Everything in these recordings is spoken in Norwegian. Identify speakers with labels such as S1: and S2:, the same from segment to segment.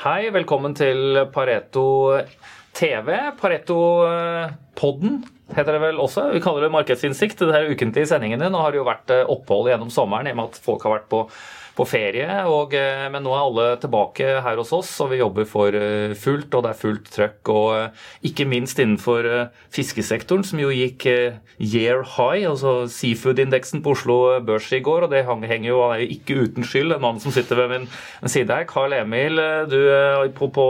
S1: Hei, velkommen til Pareto TV. Pareto-podden heter det vel også. Vi kaller det Markedsinnsikt. Det er ukentlige sendingene. Nå har det jo vært eh, opphold gjennom sommeren i og med at folk har vært på på ferie, og, eh, men nå er alle tilbake her hos oss, og vi jobber for eh, fullt, og det er fullt trøkk. Og ikke minst innenfor fiskesektoren, som jo gikk year high, altså seafood-indeksen på Oslo Børs i går, og det henger jo, han er jo ikke uten skyld, en mann som sitter ved min side her. Carl Emil, du på, på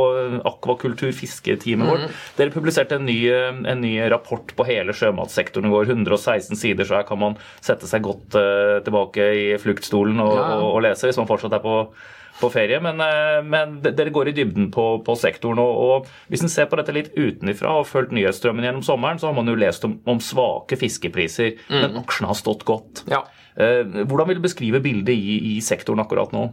S1: akvakultur, fisketeamet vårt, mm. dere publiserte en ny, en ny, rapport på hele sjømatsektoren går. 116 sider, så her kan man sette seg godt tilbake i fluktstolen og, ja. og, og lese hvis man fortsatt er på, på ferie. Men, eh, men, dere går i dybden på, på sektoren. Og, og, hvis en ser på dette litt utenifra og fulgt nyhetsstrømmen gjennom sommeren, så har man jo lest om, om svake fiskepriser. Mm. Men aksjene har stått godt. Ja. Eh, hvordan vil du beskrive bildet i, i sektoren akkurat nå?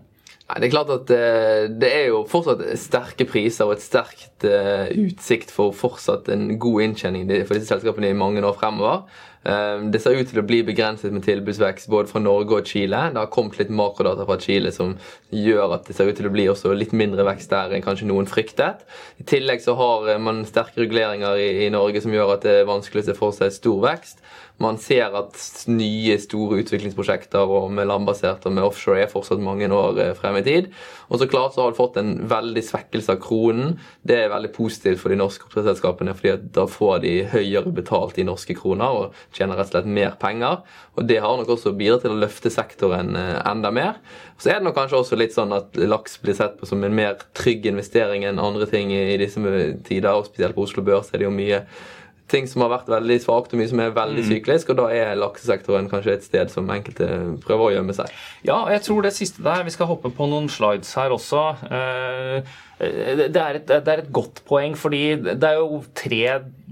S2: Nei, det er klart at uh, det er jo fortsatt sterke priser og et sterkt uh, utsikt for fortsatt en god inntjening for disse selskapene i mange år fremover. Ehm, det ser ut til å bli begrenset med tilbudsvekst både fra Norge og Chile. Det har kommet litt makrodata fra Chile som gjør at det ser ut til å bli også litt mindre vekst der enn kanskje noen fryktet. I tillegg så har eh, man sterke reguleringer i, i Norge som gjør at det er vanskelig å se for seg stor vekst. Man ser at nye, store utviklingsprosjekter og med landbasert og med offshore er fortsatt mange år eh, frem i tid. Og så klart så har det fått en veldig svekkelse av kronen. Det er veldig positivt for de norske oppdrettsselskapene, fordi da får de høyere betalt i norske kroner og tjener rett og slett mer penger. Og det har nok også bidratt til å løfte sektoren eh, enda mer. Så er det nok kanskje også litt sånn at laks blir sett på som en mer trygg investering enn andre ting i disse tider, og spesielt på Oslo Børs er det jo mye ting som har vært veldig svakt, og mye som er veldig mm. syklisk. Og da er laksesektoren kanskje et sted som enkelte prøver å gjemme seg.
S1: Ja, og jeg tror det siste der Vi skal hoppe på noen slides her også. Eh, det er, et, det er et godt poeng, fordi det er jo tre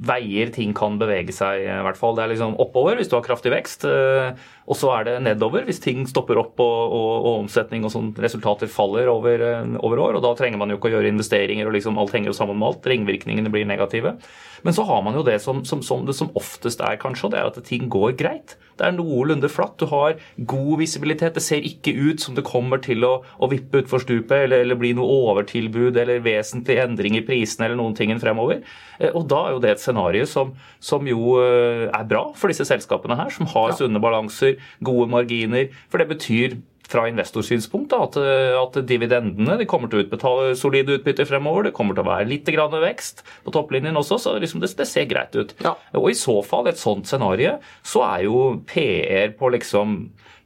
S1: veier ting kan bevege seg. i hvert fall. Det er liksom oppover hvis du har kraftig vekst. Eh, og så er det nedover hvis ting stopper opp og, og, og omsetning og sånn resultater faller over, eh, over, år. og Da trenger man jo ikke å gjøre investeringer, og liksom alt henger jo sammen med alt. Ringvirkningene blir negative. Men så har man jo det som, som, som det som oftest er, kanskje, og det er at ting går greit. Det er noenlunde flatt. Du har god visibilitet. Det ser ikke ut som det kommer til å, å vippe utfor stupet eller, eller, bli noe overtilbud eller vesentlig endring i prisene eller noen ting fremover. Eh, og da er jo det et scenario som, som jo eh, er bra for disse selskapene her, som har sunne balanser gode marginer. For det betyr fra investorsynspunkt da, at, at, dividendene de kommer til å utbetale solide utbytter fremover. Det kommer til å være litt grann vekst på topplinjen også, så liksom det, det, ser greit ut. Ja. Og i så fall, et sånt scenario, så er jo PR på liksom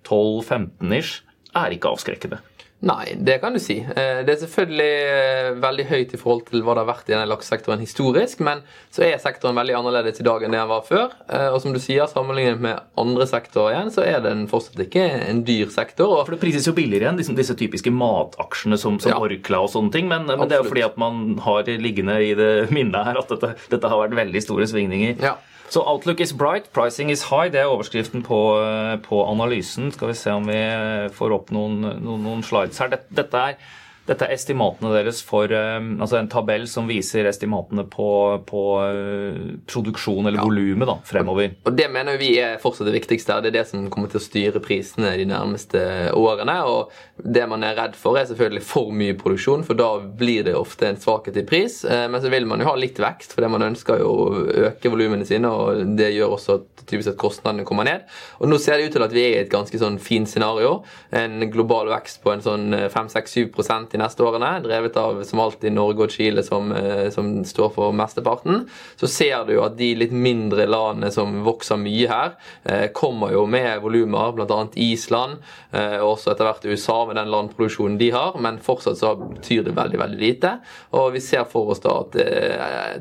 S1: 12-15-ish er ikke avskrekkende.
S2: Nei, det kan du si. Eh, det er selvfølgelig eh, veldig høyt i forhold til hva det har vært i denne laksesektoren historisk, men så er sektoren veldig annerledes i dag enn det den var før. Eh, og som du sier, sammenlignet med andre sektorer igjen, så er den fortsatt ikke en dyr sektor.
S1: For det prises jo billigere enn disse typiske mataksjene som, som ja. Orkla og sånne ting, men, men, det er jo fordi at man har liggende i det minnet her at dette, dette har vært veldig store svingninger. Ja. Så outlook is bright, pricing is high. Det er overskriften på, på analysen. Skal vi se om vi får opp noen, noen, noen slides her. Dette, dette er dette er estimatene deres for eh, altså en tabell som viser estimatene på, på eh, produksjon eller ja. volumet fremover.
S2: Og Det mener vi er fortsatt det viktigste. Det er det som kommer til å styre prisene de nærmeste årene. og Det man er redd for, er selvfølgelig for mye produksjon, for da blir det ofte en svakhet i pris. Eh, men så vil man jo ha litt vekst, for det man ønsker jo å øke volumene sine, og det gjør også at, typisk at kostnadene kommer ned. Og Nå ser det ut til at vi er i et ganske sånn fint scenario. En global vekst på en sånn 5-6-7 i neste årene, drevet av som alltid Norge og Chile som, eh, som, står for mesteparten, så ser du jo at de litt mindre landene som vokser mye her, eh, kommer jo med volumer, bl.a. Island, eh, og også etter hvert USA med den landproduksjonen de har, men fortsatt så betyr det veldig, veldig lite. Og vi ser for oss da at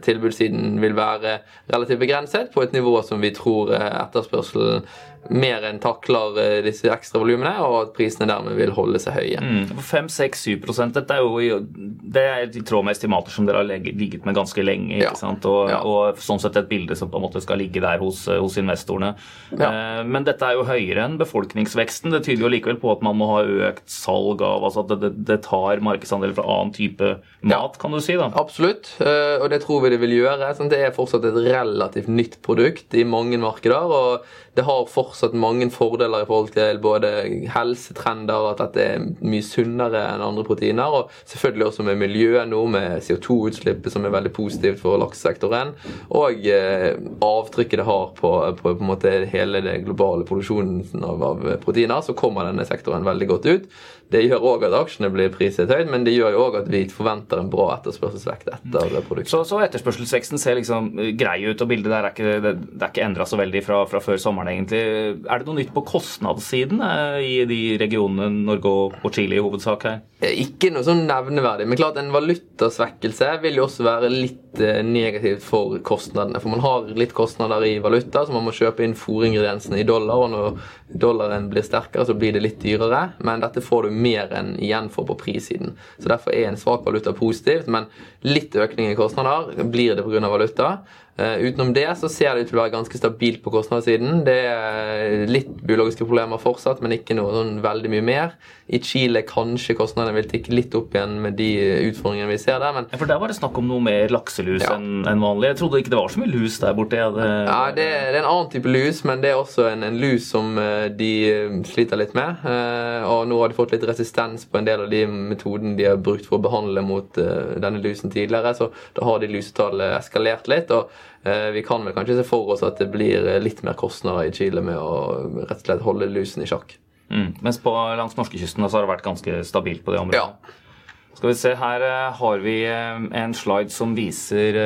S2: tilbudssiden vil være relativt begrenset, på et nivå som vi tror etterspørselen mer enn takler eh, disse ekstra volumene, og at prisene dermed vil holde seg høye.
S1: Mm, 5-6-7 Dette er jo det er i tråd med estimater som dere har ligget med ganske lenge. ikke ja. sant? Og, ja. og, sånn sett et bilde som på en måte skal ligge der hos, eh, hos investorene. Ja. Eh, men dette er jo høyere enn befolkningsveksten. Det tyder jo likevel på at man må ha økt salg av altså at det, det tar markedsandeler fra annen type mat, kan du si? da?
S2: Absolutt, og det tror vi det vil gjøre. Sånn, det er fortsatt et relativt nytt produkt i mange markeder. og det har fortsatt fortsatt mange fordeler i forhold til både helsetrender, at dette er mye sunnere enn andre proteiner, og selvfølgelig også med miljøet nå, med CO2-utslippet som er veldig positivt for laksesektoren, og eh, avtrykket det har på, på, på hele det globale produksjonen av, av proteiner, så kommer denne sektoren veldig godt ut. Det gjør òg at aksjene blir priset høyt, men det gjør jo òg at vi forventer en bra etterspørselsvekt etter produksjon.
S1: Så, så, etterspørselsveksten ser liksom eh, grei ut, og bildet der er ikke, det, er ikke endra så veldig fra, fra, før sommeren, egentlig. Er det noe nytt på kostnadssiden eh, i de regionene Norge og Chile i hovedsak her?
S2: Eh, ikke noe sånn nevneverdig, men klart en valutasvekkelse vil jo også være litt negativt for kostnadene. For man har litt kostnader i valuta, så man må kjøpe inn fôringrediensene i dollar. Og når dollaren blir sterkere, så blir det litt dyrere. Men dette får du mer enn igjen for på prissiden. Så Derfor er en svak valuta positivt, men litt økning i kostnader blir det pga. valuta. Uh, utenom det så ser det ut til å være ganske stabilt på kostnadssiden. Det er litt biologiske problemer fortsatt, men ikke noe sånn veldig mye mer. I Chile kanskje kostnadene vil tikke litt opp igjen med de utfordringene vi ser der. Men...
S1: Ja, for der var det snakk om noe mer lakselus ja. enn en vanlig. Jeg trodde ikke det var så mye lus der borte.
S2: Det... Ja, det, det, er en annen type lus, men det er også en, en lus som de eh, sliter litt med. Og nå har de fått litt resistens på en del av de metodene de har brukt for å behandle mot denne lusen tidligere, så da har de lusetallet eskalert litt. og Eh, vi kan vel kanskje se for oss at det blir eh, litt mer kostnader i Chile med å rett og slett holde lusen i sjakk.
S1: Mm. Mens på langs norskekysten har det vært ganske stabilt på det området. Ja. Skal vi se, Her eh, har vi en slide som viser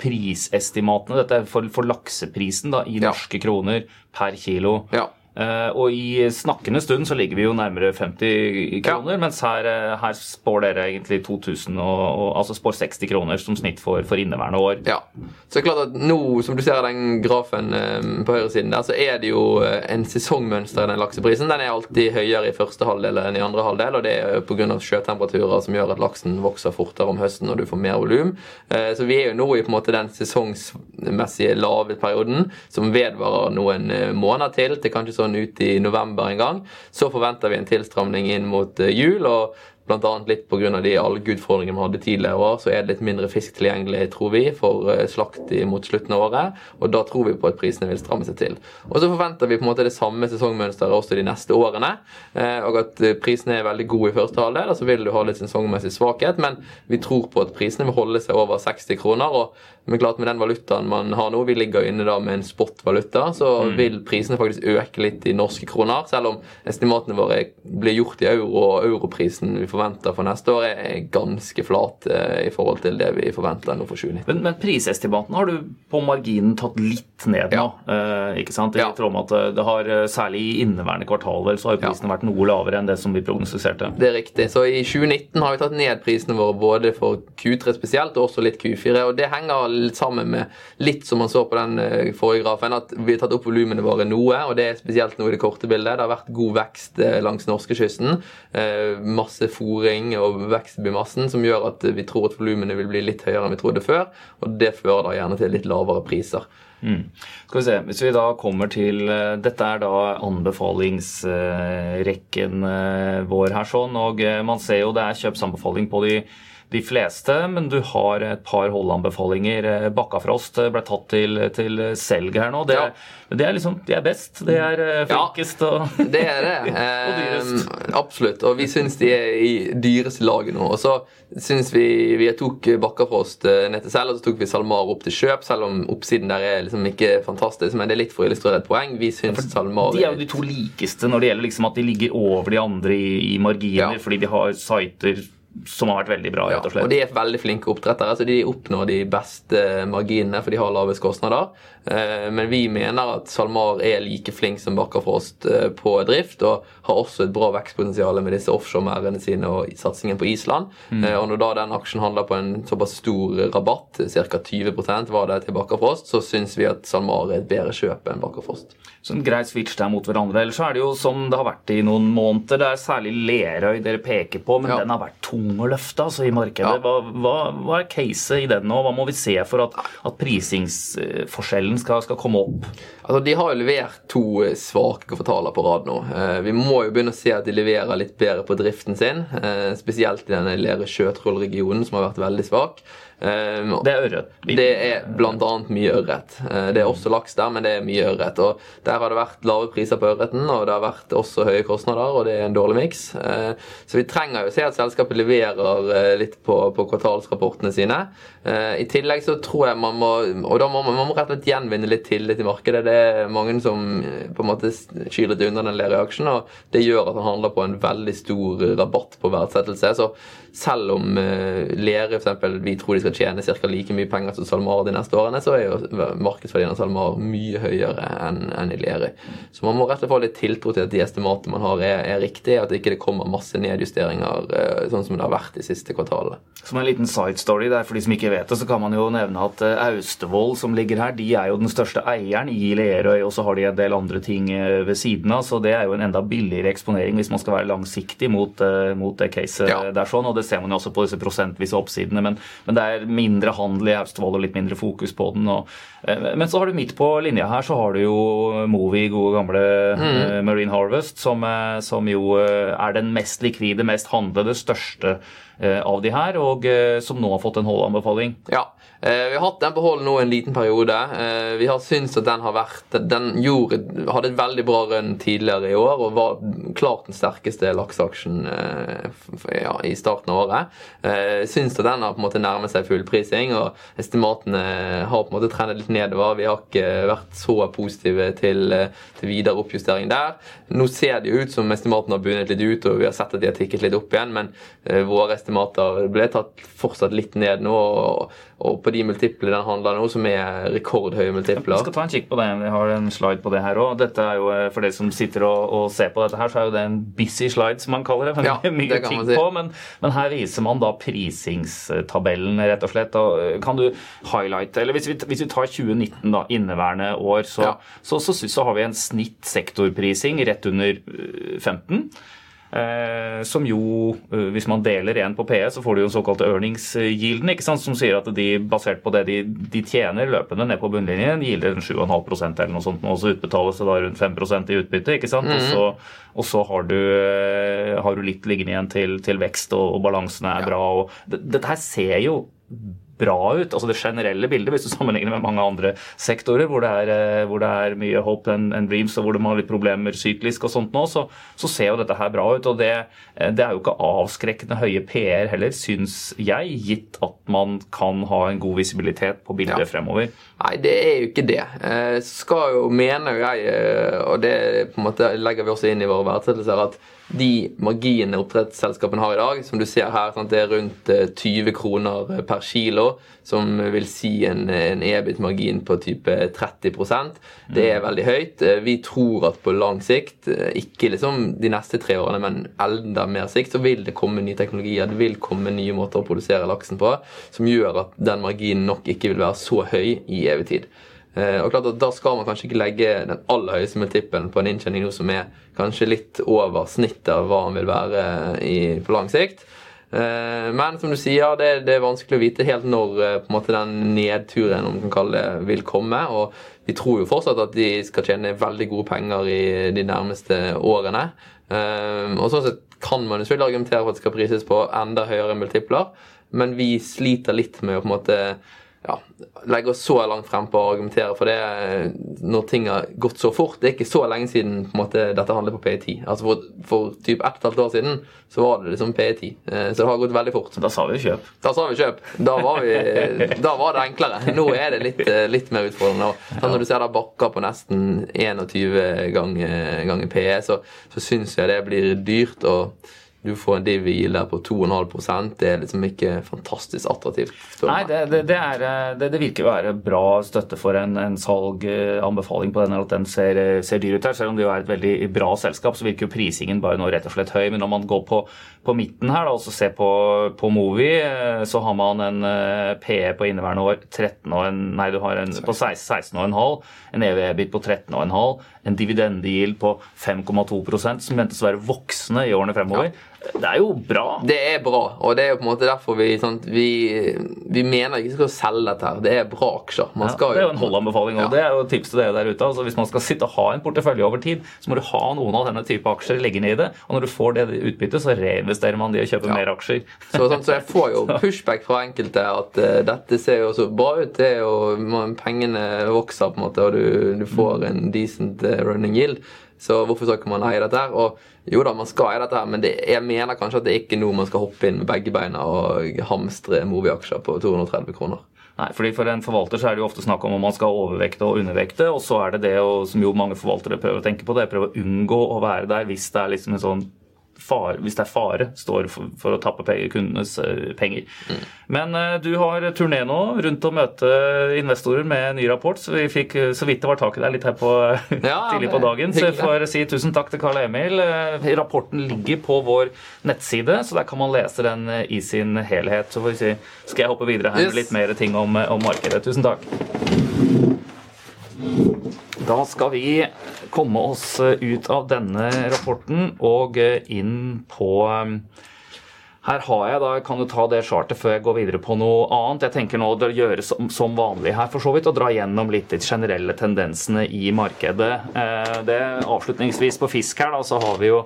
S1: prisestimatene. Dette er for, for lakseprisen da, i norske ja. kroner per kilo. Ja. Uh, og i snakkende stund så ligger vi jo nærmere 50 kroner, ja. mens her, eh, her, spår dere egentlig 2000 og, og, altså spår 60 kroner som snitt for, for, inneværende år.
S2: Ja, så det er klart at nå, som du ser den grafen um, på høyresiden der, så er det jo en sesongmønster i den lakseprisen. Den er alltid høyere i første halvdel enn i andre halvdel, og det er pga. sjøtemperaturer som gjør at laksen vokser fortere om høsten når du får mer volum. Så vi er jo nå i på en måte den sesongsmessige lave perioden som vedvarer noen måneder til, til kanskje sånn ut i november en gang. Så forventer vi en tilstramning inn mot eh, jul. og Bl.a. litt pga. de algeutfordringene vi hadde tidligere år, så er det litt mindre fisk tilgjengelig, tror vi, for eh, slakt mot slutten av året. Og da tror vi på at prisene vil stramme seg til. Og så forventer vi på en måte det samme sesongmønsteret også de neste årene. Eh, og at prisene er veldig gode i første halvdel, så vil du ha litt sesongmessig svakhet. Men vi tror på at prisene vil holde seg over 60 kroner. og men klart med den valutaen man har nå, vi ligger inne da med en spot-valuta, så mm. vil prisene faktisk øke litt i norske kroner. Selv om estimatene våre blir gjort i euro, og europrisen vi forventer for neste år, er ganske flat eh, i forhold til det vi forventer nå for 2019.
S1: Men, men prisestimatene har du på marginen tatt litt ned nå, ja. eh, ikke sant? I ja. tråd med at eh, det har, Særlig i inneværende kvartal vel, så har prisene ja. vært noe lavere enn det som vi prognostiserte.
S2: Det er riktig. Så i 2019 har vi tatt ned prisene våre både for Q3 spesielt, og også litt Q4. og det henger sammen med litt som man så på den forrige grafen, at vi har tatt opp volumene våre noe. og Det er spesielt noe i det korte bildet. Det har vært god vekst langs norskekysten. Masse masse fòring og vekst i biomassen som gjør at vi tror at volumene vil bli litt høyere enn vi trodde før. Og det fører da gjerne til litt lavere priser.
S1: Mm. Skal vi se, Hvis vi da kommer til Dette er da anbefalingsrekken vår her, sånn, og man ser jo det er kjøpsanbefaling på de de fleste, men du har et par holdanbefalinger. Eh, Bakkafrost ble tatt til, til selg her nå. Det, ja. det, er liksom, De er best. Det er eh, flinkest
S2: ja, og, det er det. og dyrest. Eh, absolutt. Og vi syns de er i dyreste laget nå. Og så syns vi Vi tok Bakkafrost ned til selg, og så tok vi SalMar opp til kjøp, selv om oppsiden der er liksom ikke fantastisk. Men det er litt for å illustrere et poeng. Vi syns SalMar
S1: De er jo de to likeste når det gjelder liksom at de ligger over de andre i, i marginer, ja. fordi de har sider som har vært veldig bra. rett
S2: og slett. Ja, og De er veldig flinke oppdrettere, så de oppnår de beste marginene, for de har lavest kostnader. Eh, men vi mener at SalMar er like flink som Bakkafrost eh, på drift, og har også et bra vekstpotensial med disse offshore-merdene sine og satsingen på Island. Mm. Eh, og når da den aksjen handler på en såpass stor rabatt, ca. 20% var det til Bakkafrost, så syns vi at SalMar er et bedre kjøp enn Bakkafrost.
S1: Så en grei switch der mot hverandre. Ellers så er det jo som det har vært i noen måneder. Det er særlig Lerøy dere peker på, men ja. den har vært tung tung å løfte altså, i markedet.
S2: Ja.
S1: Hva, hva, hva, er caset i den nå? Hva må vi se for at, at prisingsforskjellen skal, skal, komme opp?
S2: Altså, De har jo levert to eh, svake kvartaler på rad nå. Eh, vi må jo begynne å se at de leverer litt bedre på driften sin. Eh, spesielt i denne Lere Sjøtroll-regionen, som har vært veldig svak.
S1: Det er ørret?
S2: Det er bl.a. mye ørret. Det er også laks der, men det er mye ørret. Og Der har det vært lave priser på ørreten, og det har vært også høye kostnader, og det er en dårlig miks. Så vi trenger jo å se at selskapet leverer litt på, på, kvartalsrapportene sine. I tillegg så tror jeg man må Og da må man, man må rett og slett gjenvinne litt tillit i markedet. Det er mange som på en måte skyr litt unna den Lerøy-aksjen, og det gjør at man handler på en veldig stor rabatt på verdsettelse. Så selv om Lere f.eks. vi tror de skal tjene ca. like mye penger som SalMar de neste årene, så er jo markedsverdien av SalMar mye høyere enn en i Lerøy. Så man må rett og slett få litt tiltro til at de estimatene man har, er, er riktige, at det ikke kommer masse nedjusteringer eh, sånn som det har vært de siste kvartalene.
S1: Som en liten side story der, for de som ikke vet det, så kan man jo nevne at eh, Austevoll, som ligger her, de er jo den største eieren i Lerøy, og så har de en del andre ting eh, ved siden av, så det er jo en enda billigere eksponering hvis man skal være langsiktig mot, mot det caset ja. der sånn, og det ser man jo også på disse prosentvise oppsidene, men, men det er mindre handel i Austevoll og litt mindre fokus på den. Og, eh, men så har du midt på linja her så har du jo Movi, gode gamle mm. Marine Harvest, som, eh, som, jo er den mest likvide, mest handlede, største av de her, og som nå har fått en holdanbefaling.
S2: Ja, Eh, vi har hatt den på hold nå en liten periode. Eh, vi har syntes at den har vært Den gjorde, hadde et veldig bra rønn tidligere i år og var klart den sterkeste lakseaksjen eh, ja, i starten av året. Syns at den har på en måte nærmet seg fullprising, og estimatene har på en måte trendet litt nedover. Vi har ikke vært så positive til, til videre oppjustering der. Nå ser det jo ut som estimatene har bundet litt ut, og vi har sett at de har tikket litt opp igjen, men våre estimater ble tatt fortsatt litt ned nå. og, og på de multiplene den handler nå, som er rekordhøye multipler.
S1: Vi skal ta en kikk på det. Vi har en slide på det her òg. Dette er jo, eh, For dere som sitter og, og, ser på dette her, så er jo det en busy slide, som man kaller det. Men ja, det er mye ting si. på, men, men, her viser man da prisingstabellen, rett og slett. Og eh, kan du highlighte Eller hvis vi, hvis vi tar 2019, da, inneværende år, så, ja. så, så, så, så har vi en snitt sektorprising rett under 15. Eh, som jo, eh, hvis man deler én på PE, så får du jo den såkalte earnings-yielden, ikke sant, som sier at de, basert på det de, de tjener løpende ned på bunnlinjen, gilder 7,5% eller noe sånt, og så utbetales det da rundt 5% i utbytte. ikke sant, mm -hmm. og så, og så har, du, eh, har, du, litt liggende igjen til, til vekst, og, og balansene er ja. bra. og Dette her ser jo bra ut. altså Det generelle bildet, hvis du sammenligner med mange andre sektorer hvor det er, eh, hvor det er mye hope and, and, dreams og hvor de har litt problemer syklisk og sånt nå, så, så ser jo dette her bra ut. og det, eh, det, er jo ikke avskrekkende høye PR heller, syns jeg, gitt at man kan ha en god visibilitet på bildet ja. fremover.
S2: Nei, det er jo ikke det. Eh, skal jo, mener jo jeg, og det på en måte legger vi også inn i våre verdsettelser, at de marginene oppdrettsselskapene har i dag, som du ser her, sant, det er rundt 20 eh, kroner eh, per kilo, som vil si en, en EBIT-margin på type 30% Det er mm. veldig høyt. Eh, vi tror at på lang sikt, ikke liksom de neste tre årene, men enda mer sikt, så vil det komme nye teknologier, det vil komme nye måter å produsere laksen på, som gjør at den marginen nok ikke vil være så høy i evig tid. Eh, og klart at Da skal man kanskje ikke legge den aller høyeste multiplen på en inntjening som er kanskje litt over snittet av hva han vil være i, på lang sikt. Eh, men som du sier, det, det, er vanskelig å vite helt når eh, måte den nedturen om man kan det, vil komme. og Vi tror jo fortsatt at de skal tjene veldig gode penger i de nærmeste årene. Og sånn sett kan man selvfølgelig argumentere for at det skal prises på enda høyere multipler, men vi sliter litt med å på en måte ja, legge oss så langt frem på å argumentere for det når ting har gått så fort. Det er ikke så lenge siden på en måte, dette handler på P10. Altså For, for typ ett og et halvt år siden så var det liksom P10. Eh, så det har gått veldig fort.
S1: Da sa vi kjøp.
S2: Da sa vi kjøp. Da var, vi, da var det enklere. Nå er det litt, eh, litt mer utfordrende. Og når du ser der bakker på nesten 21 ganger, gang PE, så, så syns jeg det blir dyrt. og du får en div der på 2,5% Det er liksom ikke fantastisk attraktivt.
S1: Nei, det, det, det, er, eh, det, virker å være bra støtte for en, en salganbefaling på den, at den ser, ser, dyr ut her. Selv om det jo er et veldig bra selskap, så virker jo prisingen bare nå rett og slett høy. Men når man går på, på midten her da, og ser på, på Movi, eh, så har man en eh, PE på inneværende år 13 og en, nei, du har en på 16,5, en EV-EBIT på 13,5, en dividendegild på 5,2% som ventes å være voksende i årene fremover. Ja. Det er jo bra.
S2: Det er bra, og det er jo på en måte derfor vi, sånn, vi, vi mener ikke skal selge dette. her. Det er bra aksjer. Man
S1: Ja, det er jo en holdanbefaling, og
S2: Ja.
S1: Det er jo tips til dere der ute. altså Hvis man skal sitte og ha en portefølje over tid, så må du ha noen av denne type aksjer, legge ned i det. Og når du får det utbyttet, så reinvesterer man de og kjøper
S2: Ja.
S1: mer aksjer.
S2: Så, sånn, så jeg får jo pushback fra enkelte at uh, dette ser jo så bra ut. Det er jo, man, Pengene vokser, på en måte, og du, du får en decent eh, running yield. Så hvorfor skal ikke man eie dette her? Og jo da, man skal eie dette her, men det, jeg mener kanskje at det er ikke nå man skal hoppe inn med begge beina og hamstre Movi-aksjer på 230 kroner.
S1: Nei, fordi For en forvalter så er det jo ofte snakk om om man skal overvekte og undervekte. Og så er det det og, som jo mange forvaltere prøver å tenke på, det er å prøve å unngå å være der hvis det er liksom en sånn fare, hvis det er fare står for, for å tappe penger, kundenes penger. penger. Men eh, du har turné nå rundt å møte investorer med ny rapport, så vi fikk eh, så vidt det var tak i deg litt her på,
S2: Ja,
S1: tidlig på dagen. Så jeg får si tusen takk til Karl Emil. Eh, Rapporten ligger på vår nettside, så der kan man lese den eh, i sin helhet. Så får vi si, skal jeg hoppe videre her med litt mer ting om, om markedet. Tusen takk. Da skal vi komme oss eh, ut av denne rapporten og eh, inn på eh, her har jeg da, kan jo ta det chartet før jeg går videre på noe annet. Jeg tenker nå å gjøre som, som vanlig her, for så vidt, og dra gjennom litt de generelle tendensene i markedet. Det Avslutningsvis på fisk her, da, så har vi jo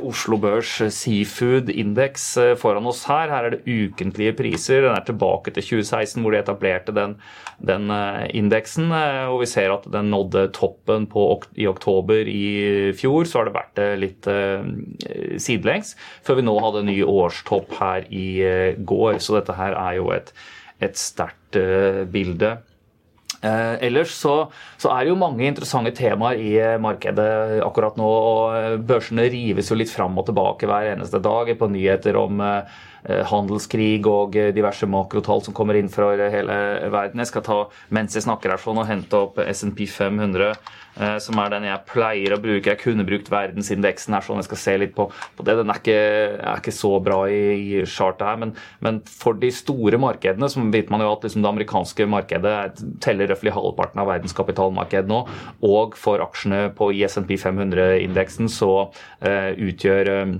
S1: Oslo Børs Seafood Index eh, foran oss her. Her er det ukentlige priser. Den er tilbake til 2016, hvor de etablerte den, den eh, indeksen. eh, og vi ser at den nådde toppen på, i oktober i fjor. Så har det vært eh, litt eh, sidelengs, før vi nå hadde en ny årstopp her i eh, går. Så dette her er jo et, et sterkt eh, bilde. Eh, ellers så, så er det jo mange interessante temaer i eh, markedet akkurat nå. og eh, Børsene rives jo litt fram og tilbake hver eneste dag på nyheter om eh, handelskrig og eh, diverse makrotall som kommer inn fra hele verden. Jeg skal ta, mens jeg snakker her sånn, og hente opp SNP 500, eh, som er den jeg pleier å bruke. Jeg kunne brukt verdensindeksen her, sånn jeg skal se litt på, på det. Den er ikke, er ikke så bra i, i chartet her, men, men for de store markedene, så vet man jo at liksom det amerikanske markedet er- teller røftlig halvparten av verdens kapitalmarked nå, og for aksjene på ISNP 500-indeksen så uh, utgjør eh,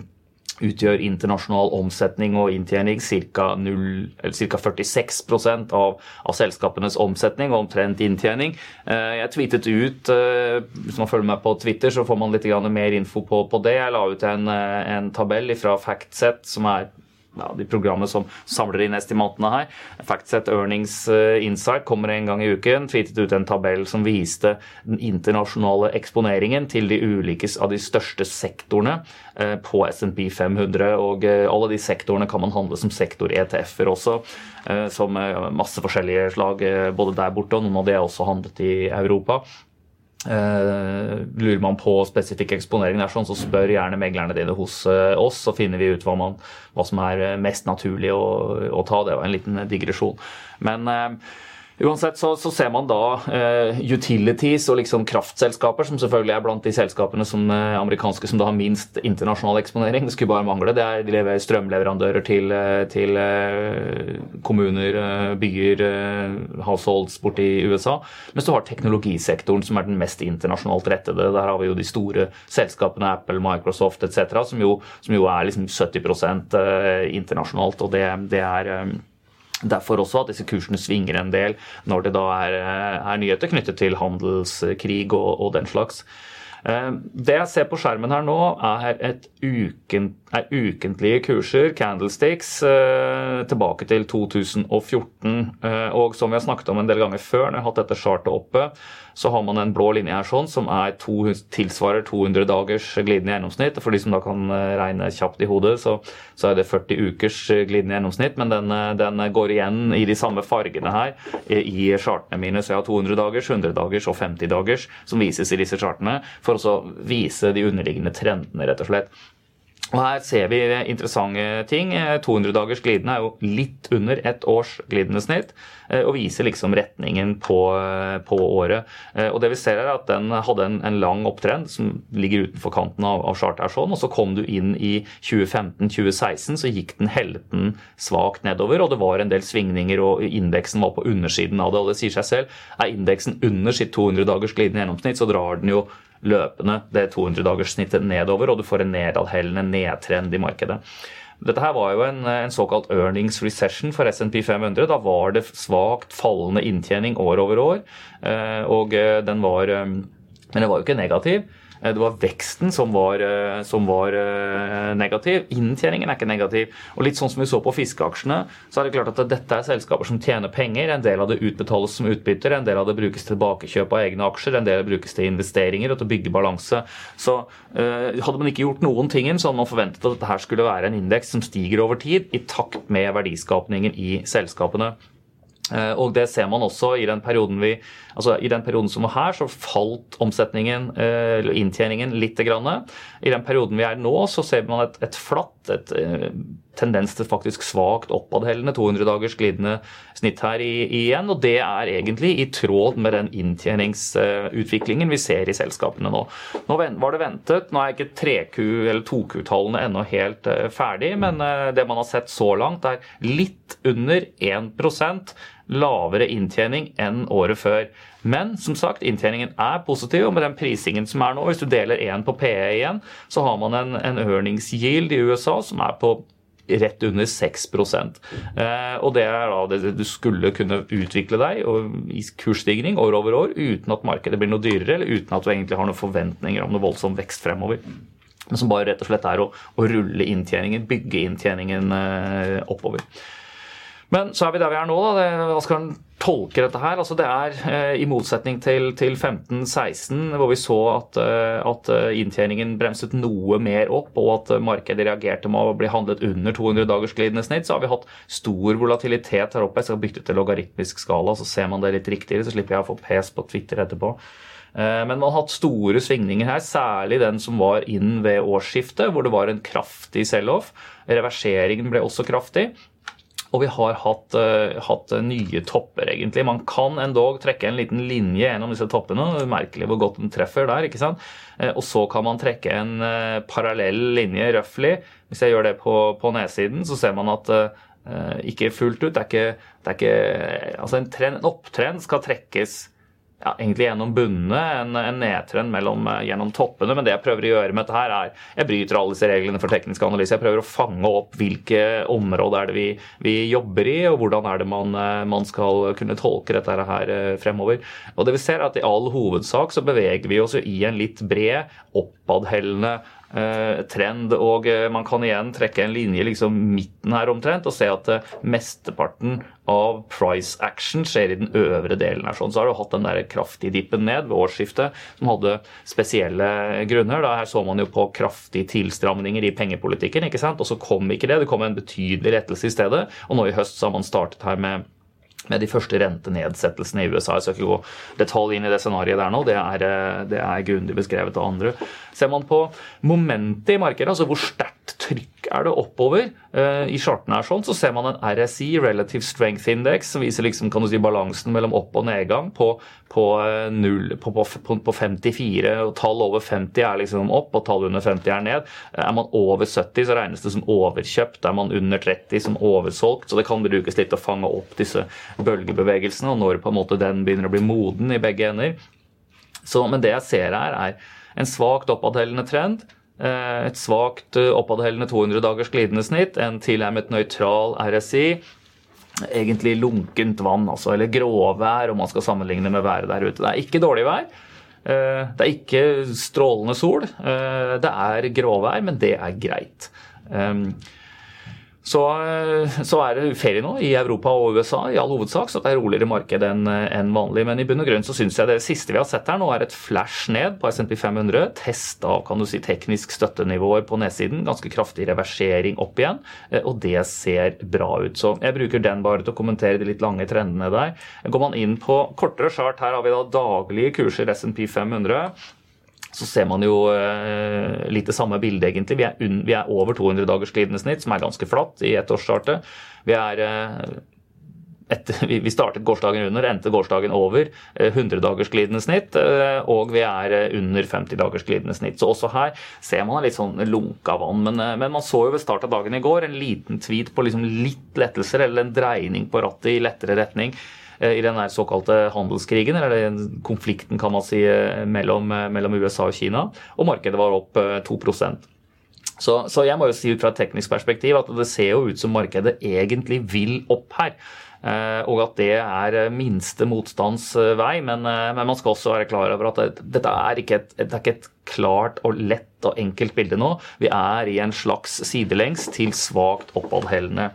S1: utgjør internasjonal omsetning og inntjening ca. 46% av, av selskapenes omsetning og omtrent inntjening. Eh, Jeg tweetet ut eh, Hvis man følger meg på Twitter, så får man litt mer info på, på det. Jeg la ut en, eh, en tabell fra Factset, som er ja, de programmene som samler inn estimatene her. Factset Earnings eh, Insight kommer en gang i uken. Tweetet ut en tabell som viste den internasjonale eksponeringen til de ulike av de største sektorene eh, på SMP 500. Og eh, alle de sektorene kan man handle som sektor-ETF-er også, som masse forskjellige slag både der borte, og noen av de er også handlet i Europa. Eh, lurer man på spesifikk eksponering, der, sånn, så spør gjerne meglerne dine hos uh, oss, så finner vi ut hva, man, hva som er eh, mest naturlig å, å ta. Det var en liten digresjon. Men eh, Uansett så, så ser man da uh, utilities og liksom kraftselskaper, som selvfølgelig er blant de selskapene som uh, amerikanske som da har minst internasjonal eksponering. Det skulle bare mangle. Det er, de leverer strømleverandører til, eh, til uh, kommuner, byer, eh, households borti USA. Mens du har teknologisektoren, som er den mest internasjonalt rettede. Der har vi jo de store selskapene Apple, Microsoft etc., som, som jo er liksom 70 eh, internasjonalt. og det, det er eh, Derfor også at disse kursene svinger en del når det da er, er nyheter knyttet til handelskrig og, og den slags. Eh, Det jeg ser på skjermen her nå, er, et uken, er ukentlige kurser, candlesticks, eh, tilbake til 2014. Eh, Og som vi har snakket om en del ganger før, når jeg har hatt dette chartet oppe, så har man en blå linje her sånn, som to, tilsvarer 200 dagers glidende gjennomsnitt. For de som da kan eh, regne kjapt i hodet, så, så er det 40 ukers glidende gjennomsnitt. Men den, den går igjen i de samme fargene her i chartene mine. Så jeg har 200 dagers, 100 dagers og 50 dagers som vises i disse chartene, for å vise de underliggende trendene, rett og slett. Og Her ser vi interessante ting. 200 dagers glidende er jo litt under ett års glidende snitt, eh, og viser liksom retningen på, eh, på året. Eh, Og det vi ser er at Den hadde en, en lang opptrend som ligger utenfor kanten av, av chartet. sånn, og Så kom du inn i 2015-2016, så gikk den helten svakt nedover. og Det var en del svingninger, og indeksen var på undersiden av det. og Det sier seg selv. Er indeksen under sitt 200 dagers glidende gjennomsnitt, så drar den jo løpende det 200-dagerssnittet nedover, og du får en nedadhellende nedtrend i markedet. Dette her var jo en, en såkalt earnings recession for SMP 500. Da var det svakt fallende inntjening år over år. Eh, og eh, den var Men den var jo ikke negativ. Eh, det var veksten som var, eh, som var, eh, negativ. Inntjeningen er ikke negativ. Og litt sånn som vi så på fiskeaksjene, så er det klart at dette er selskaper som tjener penger. En del av det utbetales som utbytter, en del av det brukes til tilbakekjøp av egne aksjer, en del brukes til investeringer og til å bygge balanse. Så hadde man ikke gjort noen ting, så hadde man forventet at dette skulle være en indeks som stiger over tid i takt med verdiskapningen i selskapene. Eh, og det ser man også i den perioden vi altså I den perioden som var her, så falt omsetningen, eh, eller inntjeningen, litt. Grann. I den perioden vi er nå, så ser man et, et flatt, et eh, tendens til faktisk svakt oppadhellende 200 dagers glidende snitt her i, igjen. Og det er egentlig i tråd med den inntjeningsutviklingen vi ser i selskapene nå. Nå var det ventet. Nå er ikke 3Q- eller 2Q-tallene ennå helt ferdig, men det man har sett så langt, er litt under 1 lavere inntjening enn året før. Men som sagt, inntjeningen er positiv, og med den prisingen som er nå, hvis du deler én på PE igjen, så har man en, en earnings yield i USA som er på rett under 6 eh, Og det er da det du skulle kunne utvikle deg i kursstigning år over år uten at markedet blir noe dyrere, eller uten at du egentlig har noen forventninger om noe voldsom vekst fremover. Men som bare rett og slett er å, å rulle inntjeningen, bygge inntjeningen eh, oppover. Men så er vi der vi er nå. da, Hva skal en tolke dette her? Altså det er eh, I motsetning til, til 15-16, hvor vi så at, eh, at, eh, inntjeningen bremset noe mer opp, og at markedet reagerte med å bli handlet under 200 dagers glidende snitt, så har vi hatt stor volatilitet her oppe. Jeg skal bytte til logaritmisk skala, så ser man det litt riktigere. Så slipper jeg å få pes på Twitter etterpå. Men man har hatt store svingninger her, særlig den som var inn ved årsskiftet, hvor det var en kraftig sell-off. Reverseringen ble også kraftig. Og vi har hatt, uh, hatt, nye topper, egentlig. Man kan endog trekke en liten linje gjennom disse toppene. Merkelig hvor godt den treffer der. ikke sant? Uh, og så kan man trekke en parallell linje, røftlig. Hvis jeg gjør det på, på nedsiden, så ser man at ikke fullt ut. Det er ikke, det er ikke Altså en, trend, en opptrend skal trekkes ja, egentlig gjennom bunnene, en, en nedtrend mellom, eh, gjennom toppene. Men det jeg prøver å gjøre med dette her, er Jeg bryter alle disse reglene for teknisk analyse. Jeg prøver å fange opp hvilke områder er det vi, vi jobber i, og hvordan er det man, eh, man, skal kunne tolke dette her eh, fremover. Og det vi ser er at I all hovedsak så beveger vi oss jo i en litt bred, oppadhellende trend. Og eh, man kan igjen trekke en linje liksom midten her omtrent og se at eh, mesteparten av price action skjer i den øvre delen. her sånn. Så har du hatt den der kraftige dippen ned ved årsskiftet som hadde spesielle grunner. Da her så man jo på kraftige tilstramninger i pengepolitikken, ikke sant? og så kom ikke det. Det kom en betydelig rettelse i stedet. Og nå i høst så har man startet her med med de første rentenedsettelsene i USA. Jeg skal ikke gå detalj inn i det scenarioet der nå, det er, det er grundig beskrevet av andre. Ser man på momentet i markedet, altså hvor sterkt trykk er det oppover uh, i chartene her sånn, så ser man en RSI, Relative Strength Index, som viser liksom, kan du si, balansen mellom opp- og nedgang på, på, 0, på, på, 54. og Tall over 50 er liksom opp, og tall under 50 er ned. Er man over 70, så regnes det som overkjøpt. Er man under 30, som oversolgt. Så det kan brukes litt å fange opp disse bølgebevegelsene, og når på en måte den begynner å bli moden i begge ender. Så, men det jeg ser her, er en svakt oppadhellende trend. Eh, et svakt oppadhelende oppadhellende 200 dagers glidende snitt, en tilnærmet nøytral RSI. Egentlig lunkent vann, altså, eller gråvær, om man skal sammenligne med været der ute. Det er ikke dårlig vær. Eh, det er ikke strålende sol. Det er gråvær, men det er greit. Så, så, er det ferie nå i Europa og USA i all hovedsak, så det er roligere marked enn en vanlig. Men i bunn og grunn så syns jeg det siste vi har sett her nå, er et flash ned på SMP 500. Test av kan du si, teknisk støttenivåer på nedsiden. Ganske kraftig reversering opp igjen. Eh, og det ser bra ut. Så jeg bruker den bare til å kommentere de litt lange trendene der. Går man inn på kortere chart, her har vi da daglige kurser SMP 500 så ser man jo eh, litt det samme bildet, egentlig. Vi er, vi er over 200 dagers glidende snitt, som er ganske flatt i ettårsstartet. Vi er eh, etter, vi startet gårsdagen under, endte gårsdagen over 100 eh, dagers glidende snitt, og vi er under 50 dagers glidende snitt. Så også her ser man litt sånn lunka vann. Men, men, man så jo ved start av dagen i går en liten tweet på liksom litt lettelser, eller en dreining på rattet i lettere retning. I den såkalte handelskrigen, eller den konflikten kan man si mellom, mellom USA og Kina, og markedet var opp 2% så, så, jeg må jo si ut fra et teknisk perspektiv at det ser jo ut som markedet egentlig vil opp her. Eh, og at det er minste motstands vei. Men, eh, men, man skal også være klar over at det, dette er ikke, et, det er ikke et klart og lett og enkelt bilde nå. Vi er i en slags sidelengs til svakt oppadhellende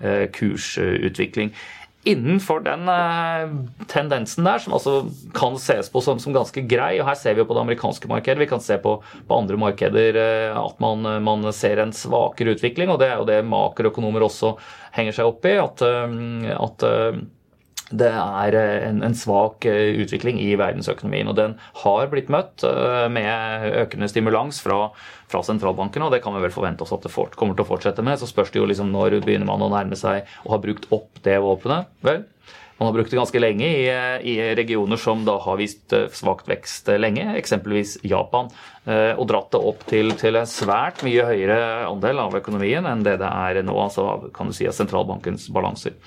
S1: eh, kursutvikling innenfor den eh, tendensen der, som altså kan ses på som, som, ganske grei, og her ser vi jo på det amerikanske markedet, vi kan se på, på andre markeder eh, at man, man, ser en svakere utvikling, og det er jo det makroøkonomer også henger seg opp i. at, eh, at det er en, en, svak utvikling i verdensøkonomien. Og den har blitt møtt med økende stimulans fra fra sentralbankene, og det kan vi vel forvente oss at det kommer til å fortsette med. Så spørs det jo liksom når begynner man å nærme seg og har brukt opp det våpenet. Vel, man har brukt det ganske lenge i, i regioner som da har vist eh, svakt vekst lenge, eksempelvis Japan, eh, og dratt det opp til, til, en svært mye høyere andel av økonomien enn det det er nå, altså kan du si av sentralbankens balanser.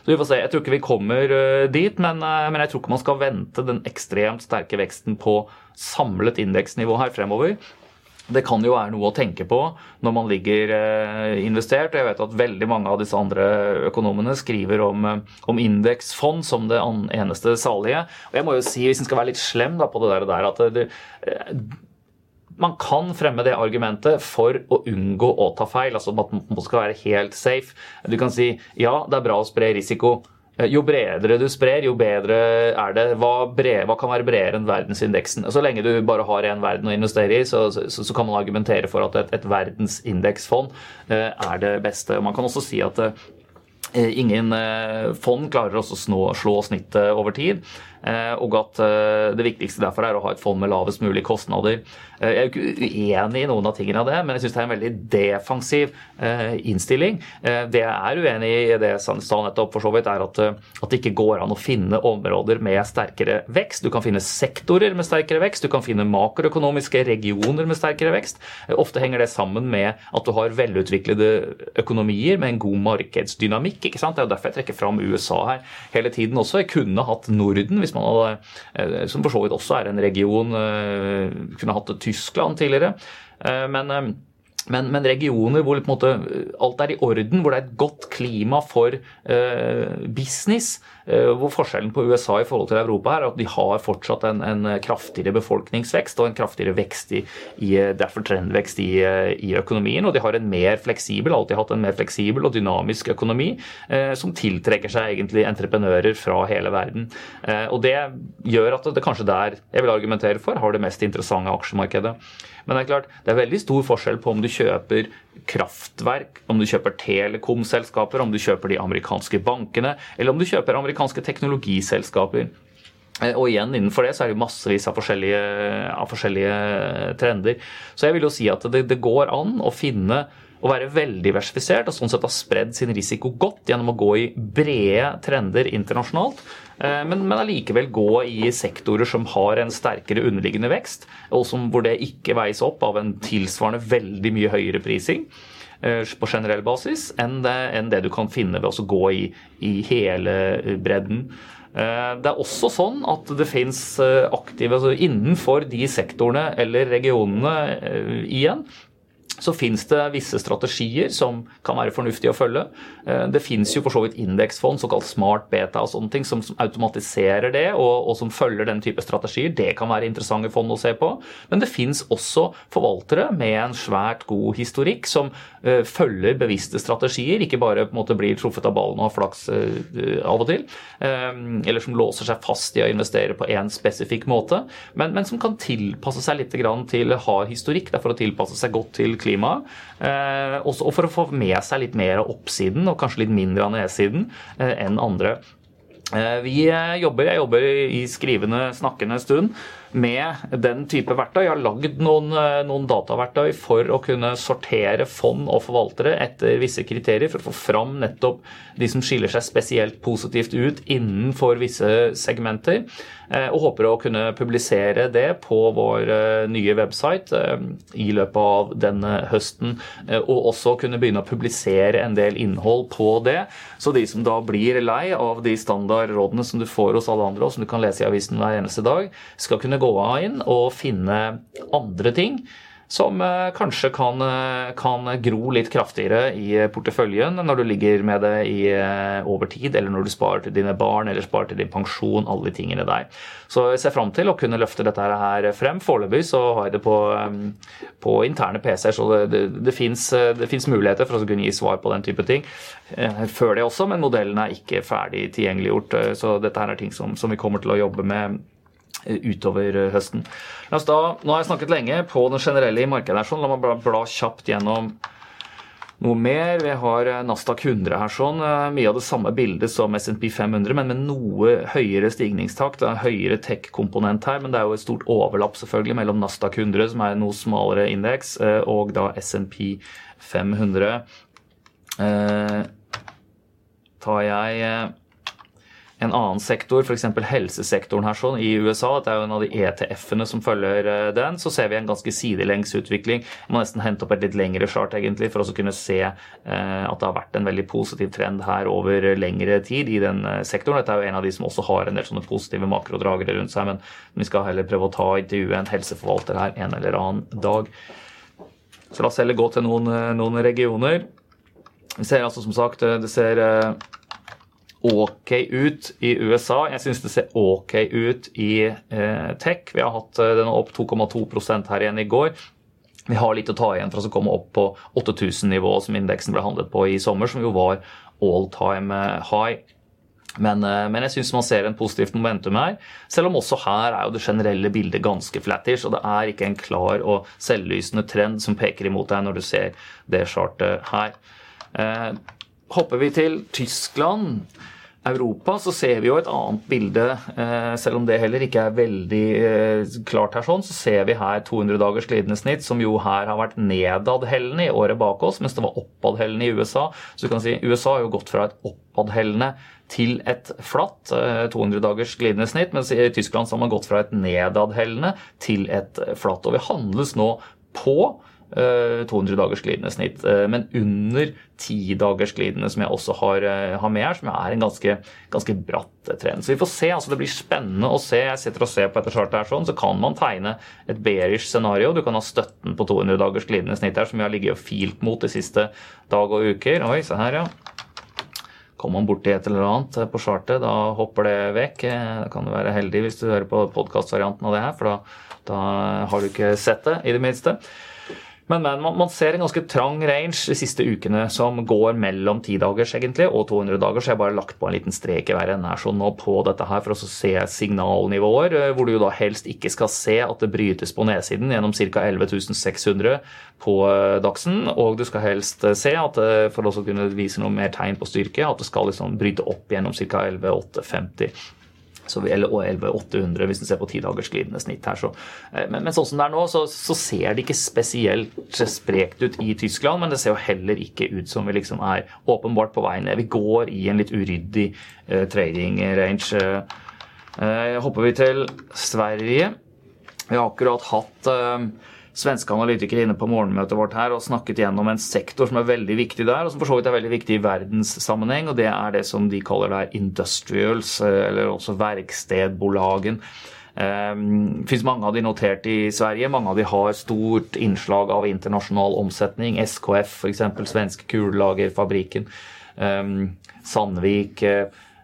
S1: Så vi får se. Jeg tror ikke vi kommer eh, dit, men, men jeg tror ikke man skal vente den ekstremt sterke veksten på samlet indeksnivå her fremover. Det kan jo være noe å tenke på når man ligger eh, investert. Jeg vet at veldig mange av disse andre økonomene skriver om, eh, om indeksfond som det eneste salige. Og jeg må jo si, hvis en skal være litt slem da, på det der, at det, eh, man kan fremme det argumentet for å unngå å ta feil. altså at man skal være helt safe. Du kan si ja, det er bra å spre risiko. Eh, jo bredere du sprer, jo bedre er det. Hva, bred, hva kan være bredere enn verdensindeksen? Så lenge du bare har én verden å investere i, så, så, så, kan man argumentere for at et, et verdensindeksfond eh, er det beste. Man kan også si at eh, ingen fond klarer å slå snittet over tid. Eh, og at eh, det viktigste derfor er å ha et fond med lavest mulig kostnader. Eh, jeg er jo ikke uenig i noen av tingene av det, men jeg syns det er en veldig defensiv innstilling. Det jeg er uenig i, det jeg sa nettopp, for så vidt, er at, at det ikke går an å finne områder med sterkere vekst. Du kan finne sektorer med sterkere vekst, du kan finne makroøkonomiske regioner med sterkere vekst. Ofte henger det sammen med at du har velutviklede økonomier med en god markedsdynamikk. ikke sant? Det er jo derfor jeg trekker fram USA her hele tiden også. Jeg kunne hatt Norden. hvis hvis man hadde, eh, som for så vidt også er en region eh, Kunne hatt Tyskland tidligere. Eh, men men, men, regioner hvor måte, alt er i orden, hvor det er et godt klima for business, hvor forskjellen på USA i forhold til Europa er at de har fortsatt en, en kraftigere befolkningsvekst og en kraftigere vekst i, i derfor trendvekst i, i, økonomien. Og de har en mer fleksibel, alltid hatt en mer fleksibel og dynamisk økonomi eh, som tiltrekker seg egentlig entreprenører fra hele verden. og det gjør at det kanskje der jeg vil argumentere for, har det mest interessante aksjemarkedet. Men det er klart, det er veldig stor forskjell på om du kjøper kraftverk, om du kjøper telekomselskaper, om du kjøper de amerikanske bankene, eller om du kjøper amerikanske teknologiselskaper. Eh, og igjen innenfor det så er det massevis av forskjellige, av forskjellige trender. Så jeg vil jo si at det, det går an å finne å være veldig diversifisert og sånn sett ha spredd sin risiko godt gjennom å gå i brede trender internasjonalt. Eh, men, men allikevel gå i sektorer som har en sterkere underliggende vekst, og som, hvor det ikke veies opp av en tilsvarende veldig mye høyere prising eh, på generell basis enn det, enn det du kan finne ved å gå i, i hele bredden. Eh, det er også sånn at det fins aktive altså Innenfor de sektorene eller regionene igjen, så fins det visse strategier som kan være fornuftige å følge. Eh, det fins jo for så vidt indeksfond, såkalt smart beta og sånne ting, som, automatiserer det og, og, som følger den type strategier. Det kan være interessante fond å se på. Men det fins også forvaltere med en svært god historikk som uh, følger bevisste strategier, ikke bare på en måte blir truffet av ballen og har flaks uh, av og til, um, eller som låser seg fast i å investere på én spesifikk måte, men, men, som kan tilpasse seg litt til hard historikk, det er for å tilpasse seg godt til klimaet. Eh, og for å få med seg litt mer av oppsiden og kanskje litt mindre av nedsiden eh, enn andre. Eh, vi jobber, Jeg jobber i skrivende, snakkende stund med den type verktøy. Jeg har lagd noen, eh, noen, dataverktøy for å kunne sortere fond og forvaltere etter visse kriterier, for å få fram nettopp de som skiller seg spesielt positivt ut innenfor visse segmenter. Eh, og håper å kunne publisere det på vår eh, nye website i løpet av denne høsten. Og også kunne begynne å publisere en del innhold på det. Så de som da blir lei av de standardrådene som du får hos alle andre, og som du kan lese i avisen hver eneste dag, skal kunne gå av inn og finne andre ting som eh, kanskje kan, eh, kan, gro litt kraftigere i porteføljen når du ligger med det i, eh, over tid, eller når du sparer til dine barn eller sparer til din pensjon, alle de tingene der. Så jeg ser fram til å kunne løfte dette her frem. Foreløpig så har jeg det på, på interne PC-er, så det, det, det fins muligheter for å kunne gi svar på den type ting før det også, men modellen er ikke ferdig tilgjengeliggjort. Så dette her er ting som, som vi kommer til å jobbe med utover eh, høsten. Da, nå har jeg snakket lenge på den generelle i markedet. her, sånn. La meg bla, bla kjapt gjennom noe mer. Vi har eh, Nasdaq 100 her. sånn, eh, Mye av det samme bildet som SMP 500, men med noe høyere stigningstakt. Det er høyere tech-komponent her, men det er jo et stort overlapp selvfølgelig mellom Nasdaq 100, som er en noe smalere indeks, og da SMP 500. Eh, tar jeg en annen sektor, f.eks. helsesektoren her sånn, i USA, det er jo en av de ETF-ene som følger eh, den, så ser vi en ganske sidelengs utvikling. Man må nesten hente opp et litt lengre chart egentlig, for å kunne se eh, at det har vært en veldig positiv trend her over lengre tid i den eh, sektoren. Dette er jo en av de som også har en del sånne positive makrodragere rundt seg, men vi skal heller prøve å ta intervjue en helseforvalter her en eller annen dag. Så la oss heller gå til noen, noen regioner. Vi ser altså som sagt, det ser ok ut i USA. Jeg syns det ser ok ut i eh, tech. Vi har hatt eh, den opp 2,2 her igjen i går. Vi har litt å ta igjen for å komme opp på 8000-nivået som indeksen ble handlet på i sommer, som jo var all time eh, high. Men, eh, men, jeg syns man ser en positivt momentum her. Selv om også her er jo det generelle bildet ganske flattish, og det er ikke en klar og selvlysende trend som peker imot deg når du ser det chartet her. Eh, hopper vi til Tyskland Europa så ser vi jo et annet bilde, eh, selv om det heller ikke er veldig eh, klart her, sånn, så ser vi her 200 dagers glidende snitt, som jo her har vært nedadhellende i året bak oss, mens det var oppadhellende i USA. Så du kan si USA har jo gått fra et oppadhellende til et flatt 200 eh, dagers glidende snitt, mens i Tyskland så har man gått fra et nedadhellende til et flatt. Og vi handles nå på 200 eh, dagers glidende snitt, eh, men under 10 dagers glidende, som jeg også har, eh, har med her, som er en ganske, ganske bratt trend. Så vi får se. altså Det blir spennende å se. Jeg sitter og ser på etter chartet her sånn, så kan man tegne et bearish scenario. Du kan ha støtten på 200 dagers glidende snitt her, som vi har ligget og filt mot de siste dag og uker. Oi, se her, ja. Kommer man borti et eller annet på chartet, da hopper det vekk. Da kan du være heldig hvis du hører på podkastvarianten av det her, for da, da har du ikke sett det, i det minste. Men, men man, man, ser en ganske trang range de siste ukene som går mellom 10 dagers egentlig og 200 dager, så jeg har bare lagt på en liten strek i hver ende her sånn nå på dette her for å se signalnivåer, eh, hvor du da helst ikke skal se at det brytes på nedsiden gjennom ca. 11.600 på eh, dagsen, og du skal helst eh, se at for å kunne vise noe mer tegn på styrke, at det skal liksom bryte opp gjennom ca. 11.850 så, eller 11-800 hvis du ser på ti dagers glidende snitt her. Så, eh, men, men, sånn som det er nå, så, så, ser det ikke spesielt sprekt ut i Tyskland, men det ser jo heller ikke ut som vi liksom er åpenbart på vei ned. Vi går i en litt uryddig uh, trading range. Uh, hopper vi til Sverige. Vi har akkurat hatt uh, svenske analytikere inne på morgenmøtet vårt her og snakket gjennom en sektor som er veldig viktig der, og som for så vidt er veldig viktig i verdenssammenheng, og det er det som de kaller der industrials, eh, eller også verkstedbolagen. Det um, finnes mange av de notert i Sverige. Mange av de har stort innslag av internasjonal omsetning. SKF, f.eks. Svenske Kulelagerfabrikken. Um, Sandvik.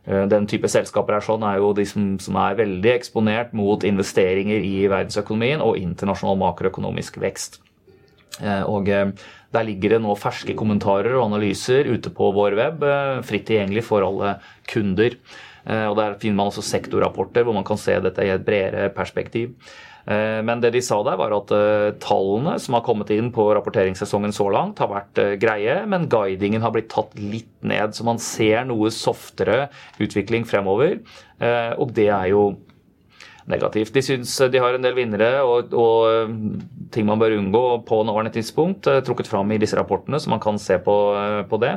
S1: Eh, den type selskaper er sånn, er jo de som, som, er veldig eksponert mot investeringer i verdensøkonomien og internasjonal makroøkonomisk vekst. Eh, og eh, Der ligger det nå ferske kommentarer og analyser ute på vår web, fritt tilgjengelig for alle kunder. Og Der finner man også sektorrapporter hvor man kan se dette i et bredere perspektiv. Eh, men det de sa der, var at eh, tallene som har kommet inn på rapporteringssesongen så langt, har vært eh, greie, men guidingen har blitt tatt litt ned. Så man ser noe softere utvikling fremover. Og det er jo negativt. De syns de har en del vinnere og, og ting man bør unngå på nåværende tidspunkt, trukket fram i disse rapportene, så man kan se på, på det.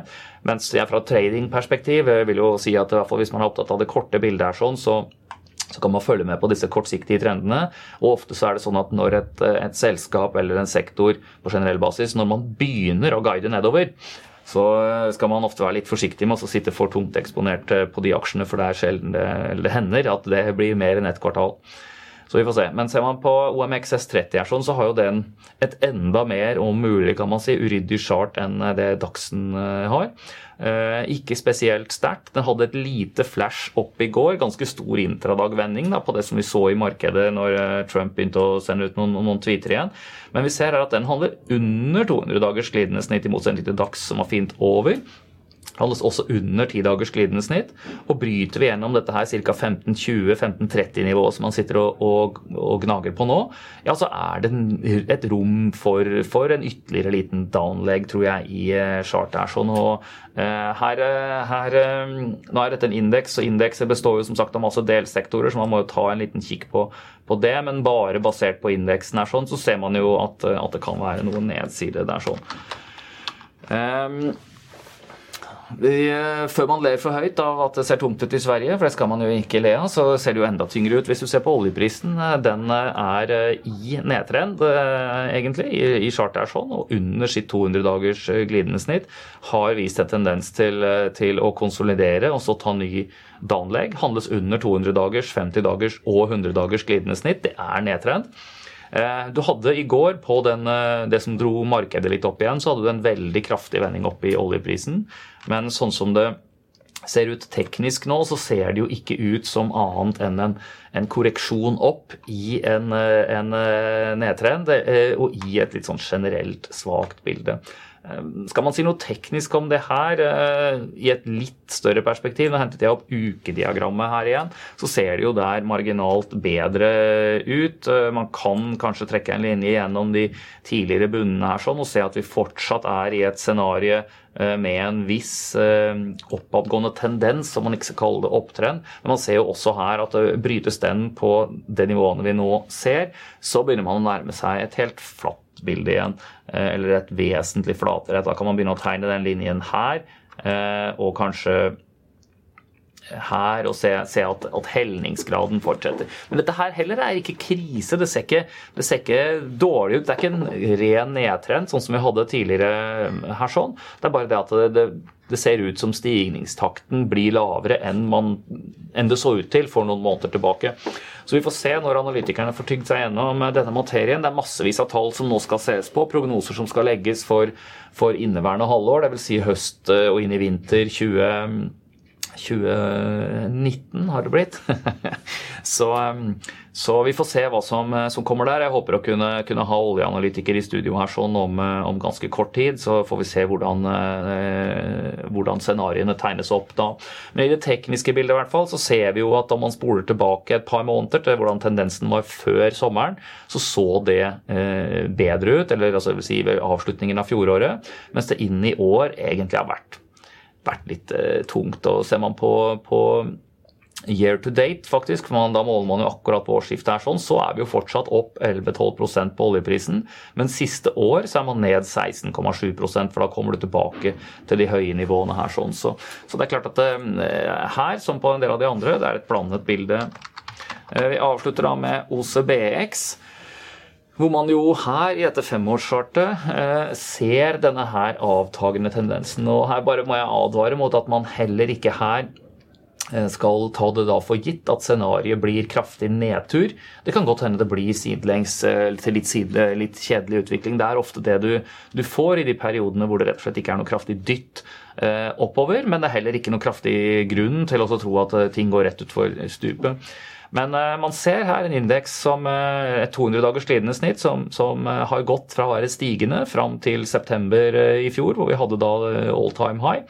S1: Mens jeg fra tradingperspektiv vil jo si at hvis man er opptatt av det korte bildet her sånn, så så kan man følge med på disse kortsiktige trendene. Og ofte så er det sånn at når et, et selskap eller en sektor på generell basis, når man begynner å guide nedover, så skal man ofte være litt forsiktig med å sitte for tungt eksponert eh, på de aksjene, for det er sjelden det, det hender at det blir mer enn ett kvartal. Så vi får se. Men ser man på OMX S30 her, sånn, så har jo den et enda mer, om mulig kan man si, uryddig chart enn det Dachsen eh, har. Eh, ikke spesielt sterkt. Den hadde et lite flash opp i går. Ganske stor intradagvending på det som vi så i markedet når eh, Trump begynte å sende ut noen, noen tweeter igjen. Men vi ser her at den handler under 200 dagers glidende snitt, i motsetning til Dax, som var fint over handles også under 10 dagers glidende snitt. Og bryter vi gjennom dette her ca. 15-20-15-30-nivået som man sitter og, og, og, gnager på nå, ja, så er det et rom for, for en ytterligere liten downleg, tror jeg, i chart her. Så nå, uh, her, uh, her nå er dette en indeks, og indekser består jo som sagt av masse delsektorer, så man må jo ta en liten kikk på, på det. Men bare basert på indeksen her sånn, så ser man jo at, at det kan være noen nedsider der sånn. Um, eh, før man ler for høyt av at det ser tomt ut i Sverige, for det skal man jo ikke le av, så ser det jo enda tyngre ut hvis du ser på oljeprisen. Eh, den eh, er i nedtrend, egentlig, i chartet er sånn, og under sitt 200 dagers glidende snitt. Har vist en tendens til, til å konsolidere og så ta ny downleg. Handles under 200 dagers, 50 dagers og 100 dagers glidende snitt. Det er nedtrend. Du hadde i går, på den, det som dro markedet litt opp igjen, så hadde du en veldig kraftig vending opp i oljeprisen. Men sånn som det ser ut teknisk nå, så ser det jo ikke ut som annet enn en, en korreksjon opp i en, en nedtrend eh, og i et litt sånn generelt svakt bilde. Eh, skal man si noe teknisk om det her eh, i et litt større perspektiv? Nå hentet jeg opp ukediagrammet her igjen. Så ser det jo der marginalt bedre ut. Man kan kanskje trekke en linje gjennom de tidligere bunnene her sånn og se at vi fortsatt er i et scenario Eh, med en viss eh, oppadgående tendens, som man ikke skal kalle det opptrend. Men man ser jo også her at det brytes den på det nivåene vi nå ser, så begynner man å nærme seg et helt flatt bilde igjen, eh, eller et vesentlig flatere. Da kan man begynne å tegne den linjen her, og kanskje her og se, se at, at, helningsgraden fortsetter. Men dette her heller er ikke krise. Det ser ikke, det ser ikke dårlig ut. Det er ikke en ren nedtrend, sånn som vi hadde tidligere her. sånn. Det er bare det at det, det, det ser ut som stigningstakten blir lavere enn, man, enn, det så ut til for noen måneder tilbake. Så vi får se når analytikerne får tygd seg gjennom denne materien. Det er massevis av tall som nå skal ses på, prognoser som skal legges for, for inneværende halvår, dvs. Si høst og inn i vinter 2020. 2019 har det blitt. så, så, vi får se hva som, uh, som, kommer der. Jeg håper å kunne, kunne ha oljeanalytiker i studio her sånn om, uh, om, ganske kort tid. Så får vi se hvordan, eh, hvordan scenarioene tegnes opp da. Men i det tekniske bildet i hvert fall, så ser vi jo at om man spoler tilbake et par måneder til hvordan tendensen var før sommeren, så så det eh, bedre ut, eller altså, si ved avslutningen av fjoråret, mens det inn i år egentlig har vært vært litt eh, tungt. og Ser man på, på year to date, faktisk, for da måler man jo akkurat på årsskiftet, her sånn, så er vi jo fortsatt opp 11-12% på oljeprisen. Men siste år så er man ned 16,7% for da kommer du tilbake til de høye nivåene her. sånn. Så, så det er klart at det, eh, her, som på en del av de andre, det er et blandet bilde. Eh, vi avslutter da med OCBX. Hvor man jo her i dette femårschartet eh, ser denne her avtagende tendensen. Og her bare må jeg advare mot at man heller ikke her eh, skal ta det da for gitt at scenarioet blir kraftig nedtur. Det kan godt hende det blir sidelengs eh, til litt, side, litt kjedelig utvikling. Det er ofte det du, du, får i de periodene hvor det rett og slett ikke er noe kraftig dytt eh, oppover, men det er heller ikke noe kraftig grunn til å tro at ting går rett utfor stupet. Men uh, man ser her en indeks som uh, et 200 dagers glidende snitt som, som uh, har gått fra å være stigende fram til september i fjor, hvor vi hadde da all time high,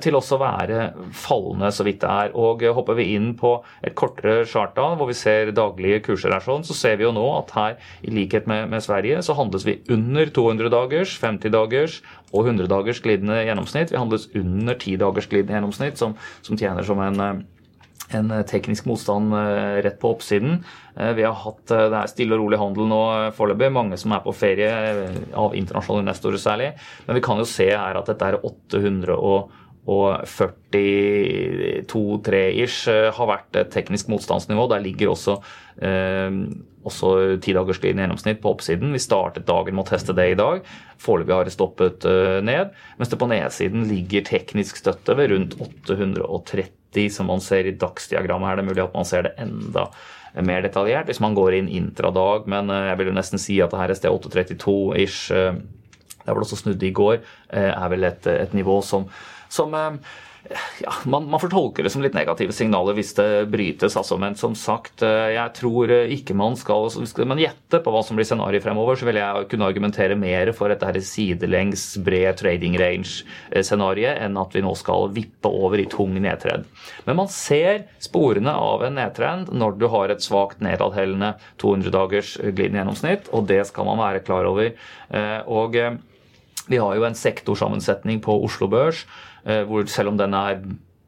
S1: til også å være fallende, så vidt det er. Og hopper vi inn på et kortere charta, hvor vi ser daglige kurser her, sånn, så ser vi jo nå at her, i likhet med, med Sverige, så handles vi under 200 dagers, 50 dagers og 100 dagers glidende gjennomsnitt. Vi handles under 10 dagers glidende gjennomsnitt, som, som tjener som en en teknisk motstand rett på oppsiden. Vi har hatt det er stille og rolig handel nå foreløpig. Mange som er på ferie, av internasjonale investorer særlig. Men vi kan jo se her at dette er 800 og og 42-3-ish har vært et teknisk motstandsnivå. Der ligger også eh, også tidagerslinjen gjennomsnitt på oppsiden. Vi startet dagen med å teste det i dag. Foreløpig har det stoppet uh, ned. Mens det på nedsiden ligger teknisk støtte ved rundt 830, som man ser i dagsdiagrammet her. Det er mulig at man ser det enda mer detaljert hvis man går inn intradag, men uh, jeg vil jo nesten si at det her er sted 832-ish. Det der var det også snudd i går, er vel et, et nivå som, som ja, man, man, får tolke det som litt negative signaler hvis det brytes. Altså. Men som sagt, eh, jeg tror eh, ikke man skal Skal man gjette på hva som blir scenarioet fremover, så vil jeg kunne argumentere mer for dette her sidelengs bred trading range-scenarioet enn at vi nå skal vippe over i tung nedtrend. Men man ser sporene av en nedtrend når du har et svakt nedadhellende 200 dagers glidende gjennomsnitt, og det skal man være klar over. Eh, og vi har jo en sektorsammensetning på Oslo Børs Eh, hvor selv om den er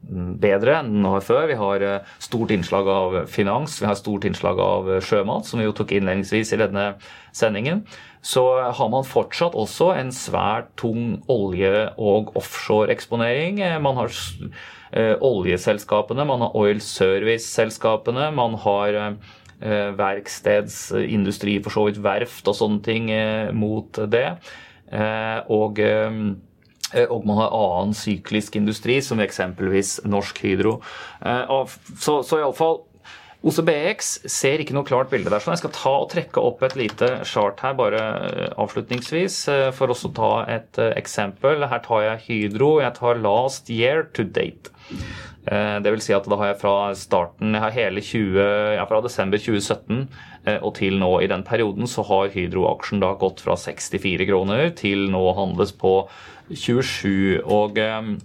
S1: bedre enn den har før. Vi har eh, stort innslag av finans, vi har stort innslag av eh, sjømat, som vi jo tok innledningsvis i denne sendingen. Så har man fortsatt også en svært tung olje- og offshore-eksponering. Man har oljeselskapene, man har oil service-selskapene, man har verkstedsindustri, for så vidt verft og sånne ting mot det. Og Eh, og man har annen syklisk industri, som eksempelvis Norsk Hydro. Eh, så, så iallfall OCBX ser ikke noe klart bilde der. så Jeg skal ta og trekke opp et lite chart her bare eh, avslutningsvis, for også å ta et eksempel. Her tar jeg Hydro. Jeg tar last year to date. Det vil si at da har jeg fra starten, jeg har hele 20, ja, fra desember 2017 og til nå i den perioden så har Hydro-aksjen da gått fra 64 kroner til nå handles på 27. og ehm,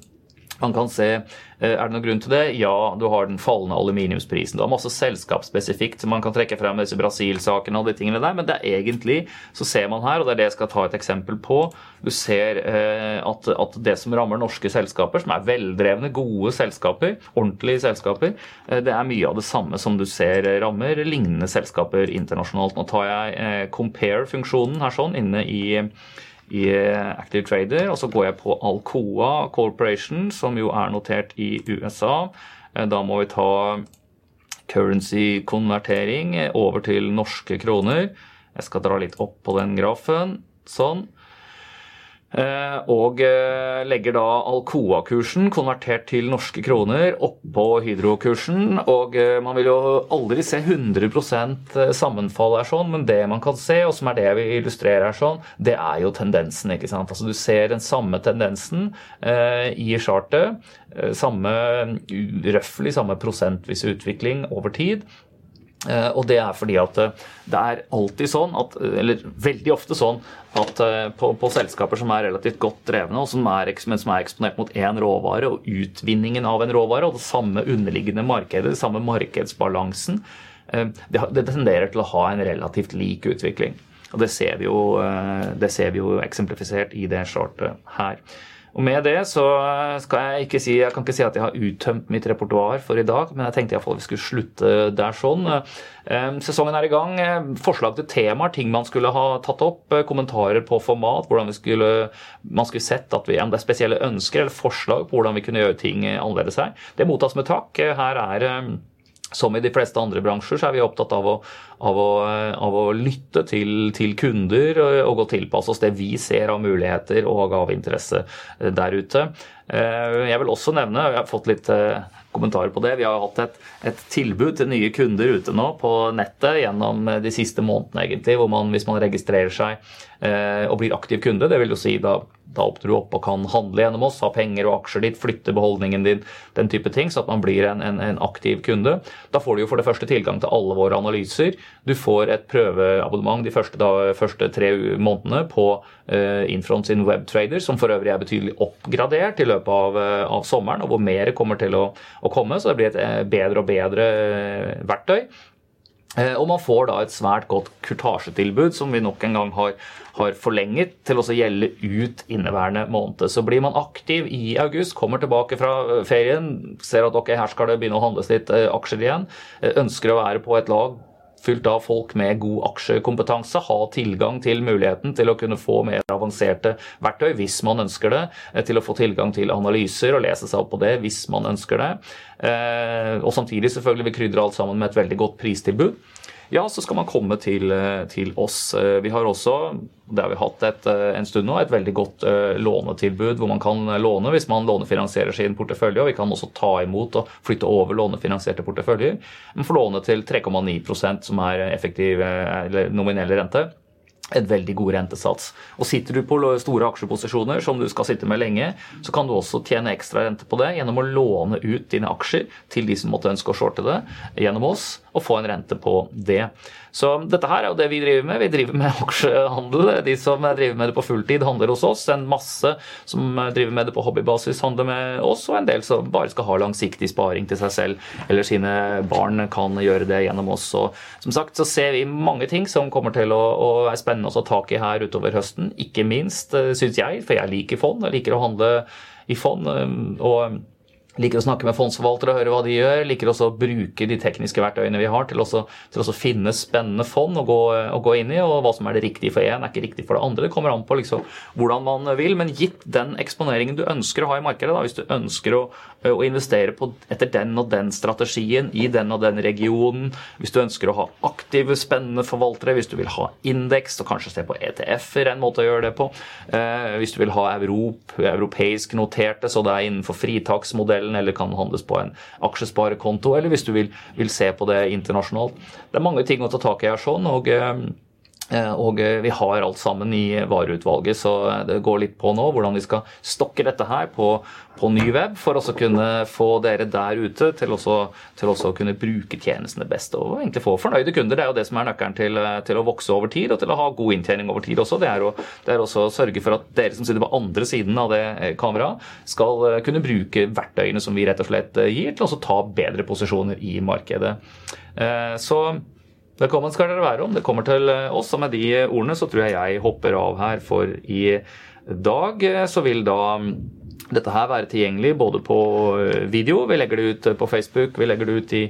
S1: man kan se eh, Er det noen grunn til det? Ja, du har den fallende aluminiumsprisen. Du har masse selskapsspesifikt som man kan trekke frem disse Brasil-sakene og de tingene der, men det er egentlig, så ser man her, og det er det jeg skal ta et eksempel på, du ser eh, at, at det som rammer norske selskaper, som er veldrevne, gode selskaper, ordentlige selskaper, eh, det er mye av det samme som du ser rammer lignende selskaper internasjonalt. Nå tar jeg compare-funksjonen her sånn inne i i Active Trader. Og så går jeg på Alcoa Corporation, som jo er notert i USA. Eh, da må vi ta currency-konvertering over til norske kroner. Jeg skal dra litt opp på den grafen. Sånn. Eh, og eh, legger da Alcoa-kursen konvertert til norske kroner oppå Hydro-kursen. Og eh, man vil jo aldri se 100% sammenfall her sånn, men det man kan se, og som er det vi illustrerer her sånn, det er jo tendensen. ikke sant? Altså Du ser den samme tendensen eh, i chartet. Samme, røftlig samme prosentvis utvikling over tid. Eh, og det er fordi at eh, det er alltid sånn, at, eller veldig ofte sånn, at eh, på, på selskaper som er relativt godt drevne, og som er, men som er eksponert mot én råvare, og utvinningen av en råvare, og det samme underliggende markedet, det samme markedsbalansen, det, det tenderer til å ha en relativt lik utvikling. Og det ser vi jo, det ser vi jo eksemplifisert i det chartet her. Og med det så skal jeg ikke si Jeg kan ikke si at jeg har uttømt mitt repertoar for i dag, men jeg tenkte iallfall vi skulle slutte der sånn. Ehm, sesongen er i gang. Forslag til temaer, ting man skulle ha tatt opp, kommentarer på format, hvordan vi skulle, man skulle sett at vi, om det er spesielle ønsker eller forslag på hvordan vi kunne gjøre ting annerledes her. Det mottas med takk. Her er som i de fleste andre bransjer så er vi opptatt av å, av å, av å lytte til, til, kunder og, og tilpasse oss det vi ser av muligheter og av interesse der ute. Eh, jeg vil også nevne, jeg har fått litt eh, kommentarer på det, vi har hatt et, et tilbud til nye kunder ute nå på nettet gjennom de siste månedene, egentlig, hvor man hvis man registrerer seg eh, og blir aktiv kunde, det vil jo si da da åpner du opp og kan handle gjennom oss, ha penger og aksjer ditt, flytte beholdningen din, den type ting, så at man blir en, en, en, aktiv kunde. Da får du jo for det første tilgang til alle våre analyser. Du får et prøveabonnement de første, da, første tre månedene på uh, Infront sin webtrader, som for øvrig er betydelig oppgradert i løpet av, uh, av sommeren, og hvor mer kommer til å, å, komme. Så det blir et uh, bedre og bedre verktøy. Eh, og man får da et svært godt kurtasjetilbud, som vi nok en gang har, har forlenget til å gjelde ut inneværende måned. Så blir man aktiv i august, kommer tilbake fra eh, ferien, ser at ok, her skal det begynne å handles litt eh, aksjer igjen, ønsker å være på et lag fylt av folk med god aksjekompetanse, ha tilgang til muligheten til å kunne få mer avanserte verktøy hvis man ønsker det, til å få tilgang til analyser og lese seg opp på det hvis man ønsker det. Og samtidig selvfølgelig vi krydre alt sammen med et veldig godt pristilbud ja, så skal man komme til, eh, til, oss. Eh, vi har også, det har vi hatt et, eh, en stund nå, et veldig godt lånetilbud hvor man kan låne hvis man lånefinansierer sin portefølje. og Vi kan også ta imot og flytte over lånefinansierte porteføljer. Man får låne til 3,9% som er effektiv eller nominell rente en veldig god rentesats. Og Sitter du på store aksjeposisjoner som du skal sitte med lenge, så kan du også tjene ekstra rente på det gjennom å låne ut dine aksjer til de som måtte ønske å shorte det gjennom oss, og få en rente på det. Så dette her er jo det vi driver med. Vi driver med aksjehandel. De som driver med det på fulltid, handler hos oss. En masse som driver med det på hobbybasis, handler med oss. Og en del som bare skal ha langsiktig sparing til seg selv eller sine barn, kan gjøre det gjennom oss. Og som sagt så ser vi mange ting som kommer til å, å være spennende å ta tak i her utover høsten. Ikke minst, eh, syns jeg, for jeg liker fond. Jeg liker å handle i fond. Eh, og Liker å snakke med fondsforvaltere og høre hva de gjør. Liker også å bruke de tekniske verktøyene vi har til, også, til å finne spennende fond å gå, å gå, inn i. Og hva som er det riktige for én, er ikke riktig for det andre. Det kommer an på liksom, hvordan man vil. Men gitt den eksponeringen du ønsker å ha i markedet, da, hvis du ønsker å, å, investere på, etter den og den strategien i den og den regionen, hvis du ønsker å ha aktive, spennende forvaltere, hvis du vil ha indeks og kanskje se på ETF-er, en måte å gjøre det på, eh, hvis du vil ha Europ, europeisk noterte, så det er innenfor fritaksmodell modellen, eller kan handles på en aksjesparekonto, eller hvis du vil, vil se på det internasjonalt. Det er mange ting å ta tak i her sånn. og eh, og vi har alt sammen i vareutvalget, så det går litt på nå hvordan vi skal stokke dette her på, på ny web for å kunne få dere der ute til, også, til også å kunne bruke tjenestene best og egentlig få fornøyde kunder. Det er jo det som er nøkkelen til, til, å vokse over tid og til å ha god inntjening over tid også. Det er, å, det er også å sørge for at dere som sitter på andre siden av det eh, kameraet, skal eh, kunne bruke verktøyene som vi rett og slett eh, gir, til å ta bedre posisjoner i markedet. Så velkommen skal dere være om det kommer til oss. Og med de ordene så tror jeg jeg hopper av her for i dag. Så vil da dette her være tilgjengelig både på eh, video, vi legger det ut eh, på Facebook, vi legger det ut i,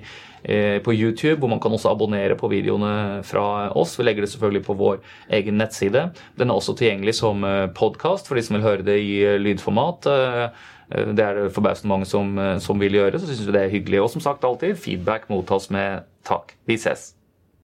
S1: eh, på YouTube, hvor man kan også abonnere på videoene fra oss. Vi legger det selvfølgelig på vår egen nettside. Den er også tilgjengelig som podkast for de som vil høre det i lydformat. Det er det forbausende mange som, som, vil gjøre, så syns vi det er hyggelig. Og som sagt alltid, feedback mottas med takk. Vi ses.